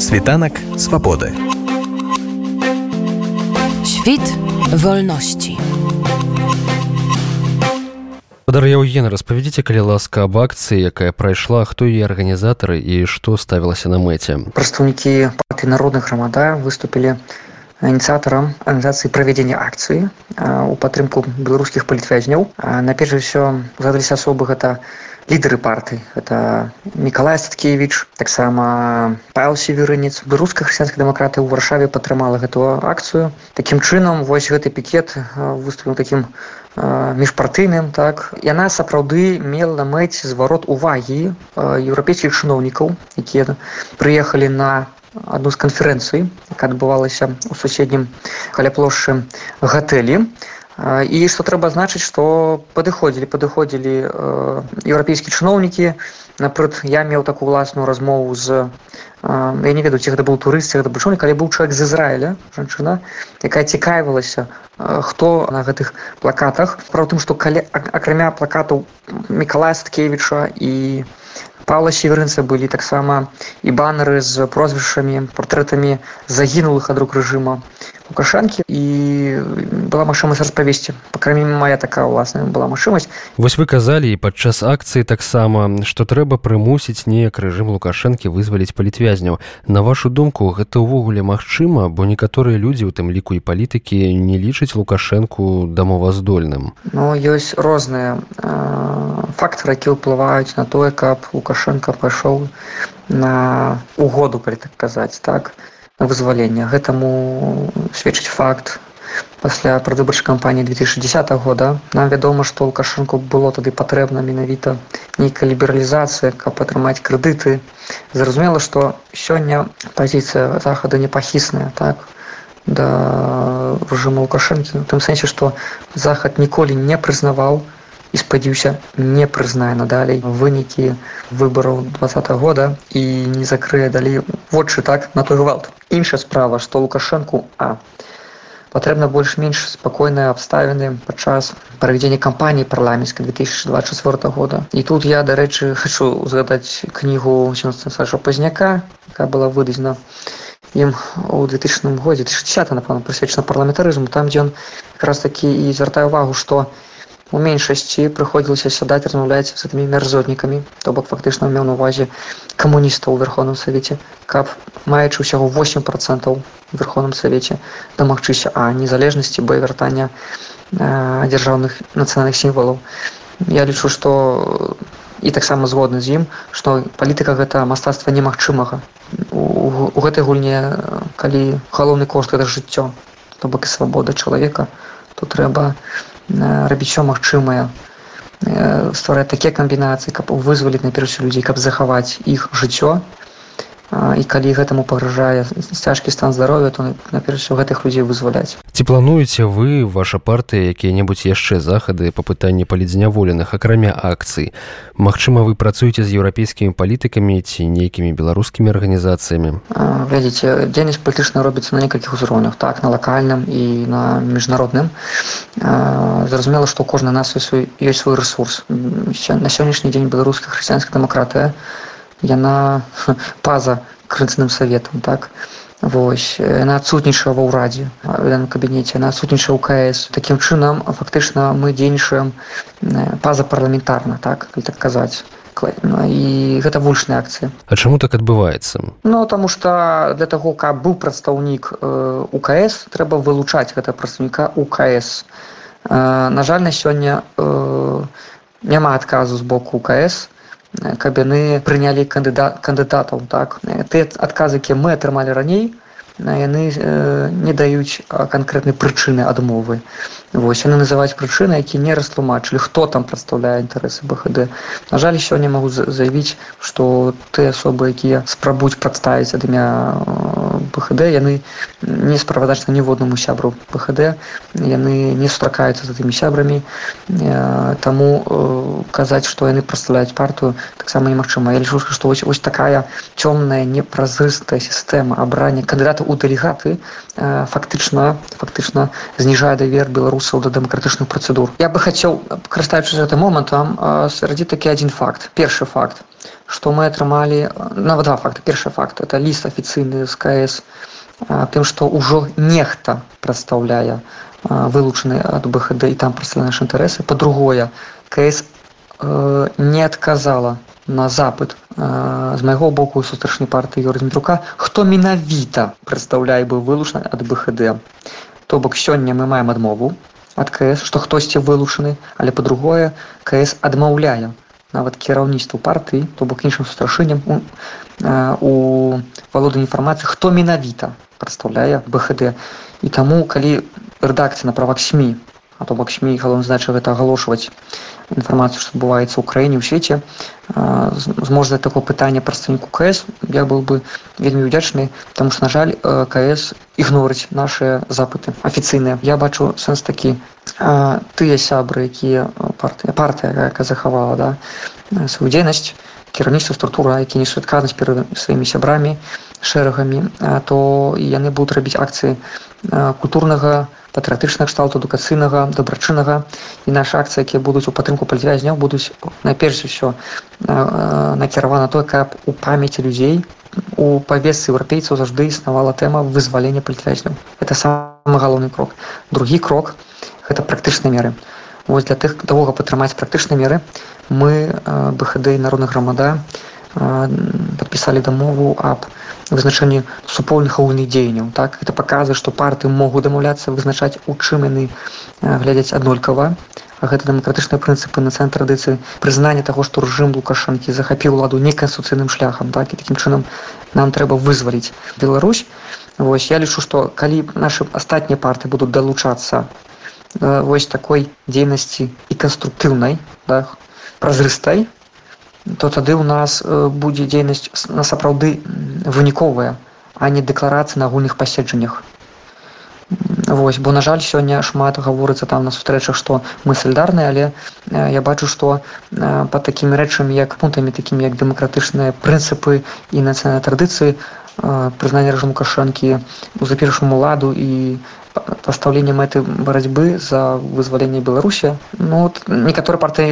Світанак свабоды. Świt wolności. Падар Яўген распавядзіце калі ласка аб акцыі якая прайшла хто яе арганізатары і што ставілася на мэце прадстаўнікі партыі народных грамада выступілі ініцыятарам арганізацыі правядзення акцыі у падтрымку беларускіх палітвязняў наперш усё задаліся асобы гэта лідары партыі. Это мікалай статкевич таксама павел северынец. Беларуская хрысціянская дэмакраты ў варшаве падтрымала гэтую акцыю. Такім чынам вось гэты пікет выступіў такім міжпартыйным так. Яна сапраўды мела на мэце зварот увагі еўрапейскіх чыноўнікаў якія прыехалі на адну з канферэнцый якая адбывалася ў суседнім каля плошчы гатэлі і што трэба значыць што падыходзілі падыходзілі еўрапейскія чыноўнікі напрыклад я меў такую ўласную размову з я не ведаю ці гэта быў турыст гэта бычоўнік але быў чалавек з ізраіля жанчына якая цікавілася хто на гэтых плакатах. Пра тым што калі акрамя плакатаў мікалая сткевіча і павла северынца былі таксама і банеры з прозвішчамі партрэтамі загінулых ад рук рэжыма лукашанкі і была магчымасць распавесці пакрамі моя такая ўласная была магчымасць вось вы казалі і падчас акцыі таксама што трэба прымусіць неяк рэжым лукашэнкі вызваліць палітвязняў на вашу думку гэта ўвогуле магчыма бо некаторыя людзі у тым ліку і палітыкі не лічаць лукашэнку дамоваздольным? Ну ёсць розныя фактары які ўплываюць на тое каб лукашенко пайшоў на угоду калі так казаць так? то вызвалення гэтаму сведчыць факт. Пасля прадвыбарчай кампаніі 2010 года нам вядома што лукашэнку было тады патрэбна менавіта нейкая лібералізацыя каб атрымаць крэдыты. Зразумела што сёння пазіцыя захада непахісная так да рэжыму лукашэнкі. У тым сэнсе што захад ніколі не прызнаваў і спадзіўся не прызнае надалей вынікі выбараў два года і не закрые далей вочы так на той гвалт. Іншая справа што лукашэнку а патрэбна больш-менш спакойныя абставіны падчас правядзення кампаніі парламенцкай 2024 года. І тут я дарэчы хачу згадаць кнігу саша пазняка якая была выдадзена ім у 2000 годзе 2010 напэўна прысвечана парламентарызму. Там дзе ён як раз такі і звяртае увагу што у меншасці прыходзілася сядаць размаўляць з гэтымі мярзотнікамі то бок фактычна меў на увазе камуністаў у верховным савеце каб маючы ўсяго 8 процентаў верховным савеце дамагчыся а незалежнасці бо вяртання дзяржаўных нацыянальных сімвалаў. Я лічу што і таксама згодны з ім што палітыка гэта мастацтва немагчымага. У гэтай гульне калі галоўны кошт гэта жыццё то бок і свабода чалавека то трэба рабіць все магчымае ствараць такія камбінацыі каб вызваліць найперш людзей каб захаваць іх жыццё. І калі гэтаму пагражае цяжкі стан здароўя то наперш гэтых людзей вызваляць ці плануеце вы ваша партыя якія-небудзь яшчэ захады па пытанні палідзняволеных акрамя акцый? Магчыма вы працуеце з еўрапейскімі палітыкамі ці нейкімі беларускімі арганізацыямі? Глядзіце дзейнасць палітычна робіцца на некалькіх узроўнях так на лакальным і на міжнародным. Зразумела што кожны нас свой ёсць свой ресурс на сённяшні дзень беларуская хрысціянская дэмакратыя яна паза крыцным саветам так вось яна адсутнічае ва ўрадзе на кабінеце яна адсутнічае ў кс такім чынам фактычна мы дзейнічаем паза парламентарна так так казаць. Ну, і гэта вульшная акцыя. А чаму так адбываецца? Ну таму што для таго каб быў прадстаўнік э, укс трэба вылучаць гэта прадстаўніка укс э, на жаль на сёння э, няма адказу з боку укс каб яны прынялі кандыдат кандыдатаў так. Ты адказы якія мы атрымалі раней яны не даюць канкрэтнай прычыны адмовы вось яны называюць прычыны які не растлумачылі хто там прадстаўляе інтарэсы бхд на жаль сёння могу заявіць што ты асобы якія спрабуюць прадставіць ад імя пхд яны не справадачна ніводнаму сябру пхд яны не сустракаюцца з гэтымі сябрамі. Таму казаць што яны прадстаўляюць партыю таксама немагчыма. Я лічу што вось вось такая цёмная непразрыстая сістэма абрання кандыдата у дэлегаты фактычна фактычна зніжае давер беларусаў да дэмакратычных працэдур. Я бы хацеў карыстаючы гэтым момантам сярадзі такі адзін факт. Першы факт што мы атрымалі нават два факты першы факт это ліст афіцыйны з кс тым што ўжо нехта прадстаўляе вылучаны ад бхд і там прадстаўля нашы інтарэсы. Па-другое кс не адказала на запыт з майго боку сустрэчнай партыі юрдмітрука хто менавіта прадстаўляе быў вылучаны ад бхд то бок сёння мы маем адмову ад кс што хтосьці вылучаны але па-другое кс адмаўляе нават кіраўніцтву партыі то бок іншым страшэннем у, у валоды інфармацыі хто менавіта прадстаўляе бхд і таму калі рэдакцыя на правах сМ а то бок сМ галоўна задача гэта агалошваць інфармацыю што адбываецца ў краіне ў свеце зможа такое пытанне прадстаўніку кс. Я был бы вельмі удзячны таму што на жаль кс ігнорыць нашыя запыты афіцыйныя я бачу сэнс такі. Тыя сябры якія партыя партыя якая захавала да сваю дзейнасць кіраўніцтва структура які несу адказнасць перад сваімі сябрамі шэрагамі то яны будуць рабіць акцыі культурнага патрыятычнага кшталту адукацыйнага дабрачыннага. І нашы акцыі якія будуць у падтрымку палітвязняў будуць найперш усё накіравана той каб у памяці людзей у павесцы еўрапейцаў заўжды існавала тэма вызвалення палітвязняў. Это самы галоўны крок. Другі крок гэта практычныя меры. Вось для тых каб падтрымаць практычныя меры мы бхд народных грамада подпісалі дамову аб вызначэнні супольных агульных дзеянняў так? Это паказвае што парты могуць дамаўляцца вызначаць у чым яны глядзяць аднолькава. Гэта дэмакратычныя прынцыпы нацыянальнай традыцыі прызнанне таго што рэжым лукашанкі захапіў ладу неканстытуцыйным шляхам так? І такім чынам нам трэба вызваліць Беларусь. Вось я лічу што калі нашы астатнія парты будуць далучацца вось такой дзейнасці і канструктыўнай да, празрыстай то тады ў нас будзе дзейнасць на сапраўды выніковая а не дэкларацыі на агульных паседжаннях. Вось бо на жаль сёння шмат гаворыцца там на сустрэчах што мы салідарныя але я бачу што па такімі рэчамі як пунктамі такімі як дэмакратычныя прынцыпы і нацыянальнай традыцыі прызнанне рэжыму кашанкі у запершаму ладу і пастаўленне мэты барацьбы за вызваленне беларусі ну вот некаторыя партыі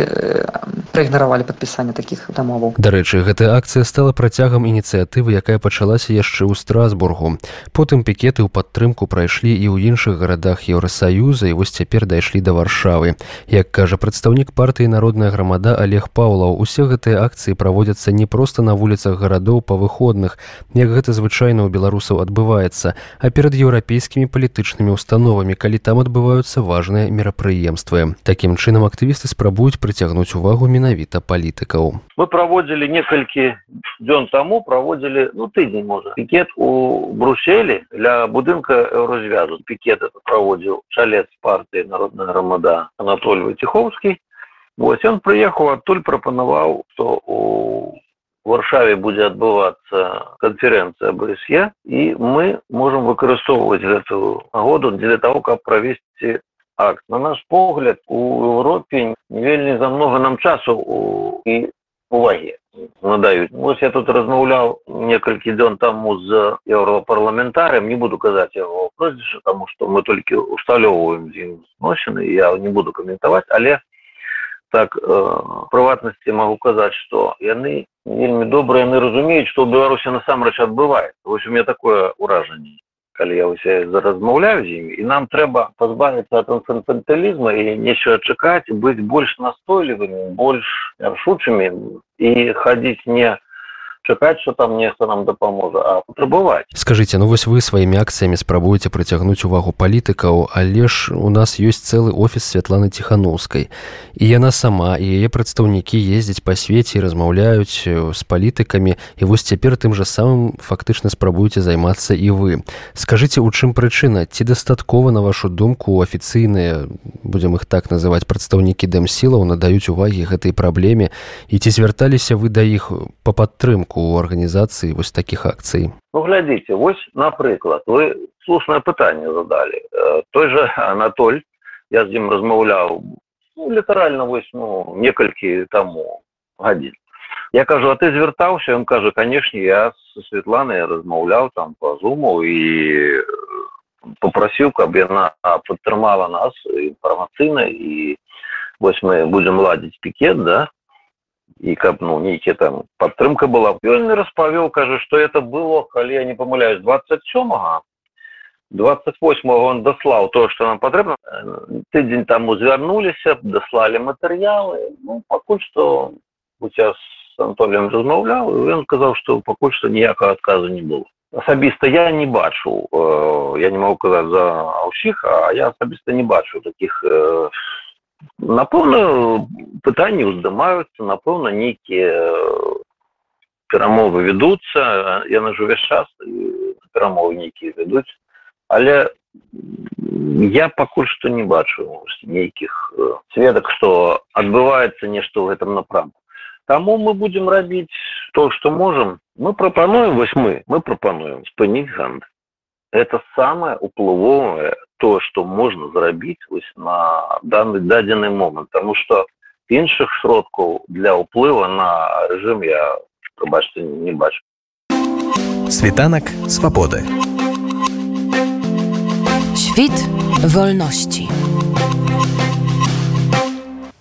праігнаравалі падпісанне такіх дамоваў дарэчы гэтая акцыя стала працягам ініцыятывы якая пачалася яшчэ ў страсбургу. Потым пікеты ў падтрымку прайшлі і ў іншых гарадах еўросаюза і вось цяпер дайшлі да варшавы. Як кажа прадстаўнік партыі народная грамада олег паўлаў усе гэтыя акцыі праводзяцца не проста на вуліцах гарадоў па выходных як гэта звычайна ў беларусаў адбываецца а перад еўрапейскімі палітычнымі установамі калі там адбываюцца важныя мерапрыемствы. Такім чынам актывісты спрабуюць прыцягнуць увагу менавіта палітыкаў. Мы праводзілі некалькі дзён таму праводзілі ну тыдзень можа пікет у бруселі для будынка еўразвязу пікет праводзіў чалец партыі народная грамада анатоль ваціхоўскі вось ён прыехаў адтуль прапанаваў што у варшаве будзе адбывацца канферэнцыя бсе і мы можемм выкарыстоўваць гэтую нагоду для того каб правесці акт. На наш погляд у Еўропе не вельмі за много нам часу у і увагі надаюць вось я тут размаўляў некалькі дзён таму з еўропарламентарым не буду казаць яго прозвіша тому что мы толькі усталёўваем з ім зносіны я не буду каментаваць але так э, прыватнасці магу казаць што яны вельмі добра яны разумеюць што ў беларусі насамрэч адбываецца вось у меня такое ўражанне калі я ўсе размаўляю з імі і нам трэба пазбавіцца ад інфантылізма і нечага чакаць быць больш настойлівымі больш рашучымі і хадзіць не чакаць что там нехто нам дапаможа а патрабаваць скажите ну вось вы сваімі акцыямі спрабуеце прыцягнуць увагу палітыкаў але ж у нас ёсць цэлы офіс святланы ціханаўскай і яна сама і яе прадстаўнікі ездзяць па свеце размаўляюць з палітыкамі і вось цяпер тым жа самым фактычна спрабуеце займацца і вы. Скажите у чым прычына ці дастаткова на вашу думку афіцыйныя будзем іх так называць прадстаўнікі дэмсілаў надаюць увагі гэтай праблеме і ці звярталіся вы да іх па падтрымку у арганізацыі вось такіх акцый? Ну, глядзіце вось напрыклад вы слушнае пытанне задалі. Э, той же анатоль я з ім размаўляў ну, літаральна вось ну некалькі таму гадзін. Я кажу а ты звяртаўся? Ён кажа канешне я со светланай размаўляў там по зуму і попрасіў каб яна падтрымала нас інфармацыйна і вось мы будзем ладзіць пікет да і каб ну нейкі там падтрымка была. Ён мне распавёў кажа что это было калі я не памыляюсь 27 28 он даслаў то что нам патрэбна тыдзень таму звярнуліся даслалі матэрыялы ну, пакуль что у тебя с Анатолием размаўляў ён сказаў что пакуль что ніякага адказу не было. Асабіста я не бачу э, я не могу казаць за ўсіх а я асабіста не бачу таких э, напэўна пытанні ўздымаюцца напэўна нейкія перамовы вядуцца яны ж увесь час перамовы нейкія вядуць але я пакуль што не бачу нейкіх сведак што адбываецца нешта ў гэтым напрамку Таму мы будзем рабіць то што можам мы прапануем вось мы мы прапануем спыніць ганд это самое уплывовае то что можна зрабіць вось на данный дадзены момант тому что іншых сродкаў для ўплыва на рэжым я прабачце не бачу. Світанак свабоды. Świt wolności.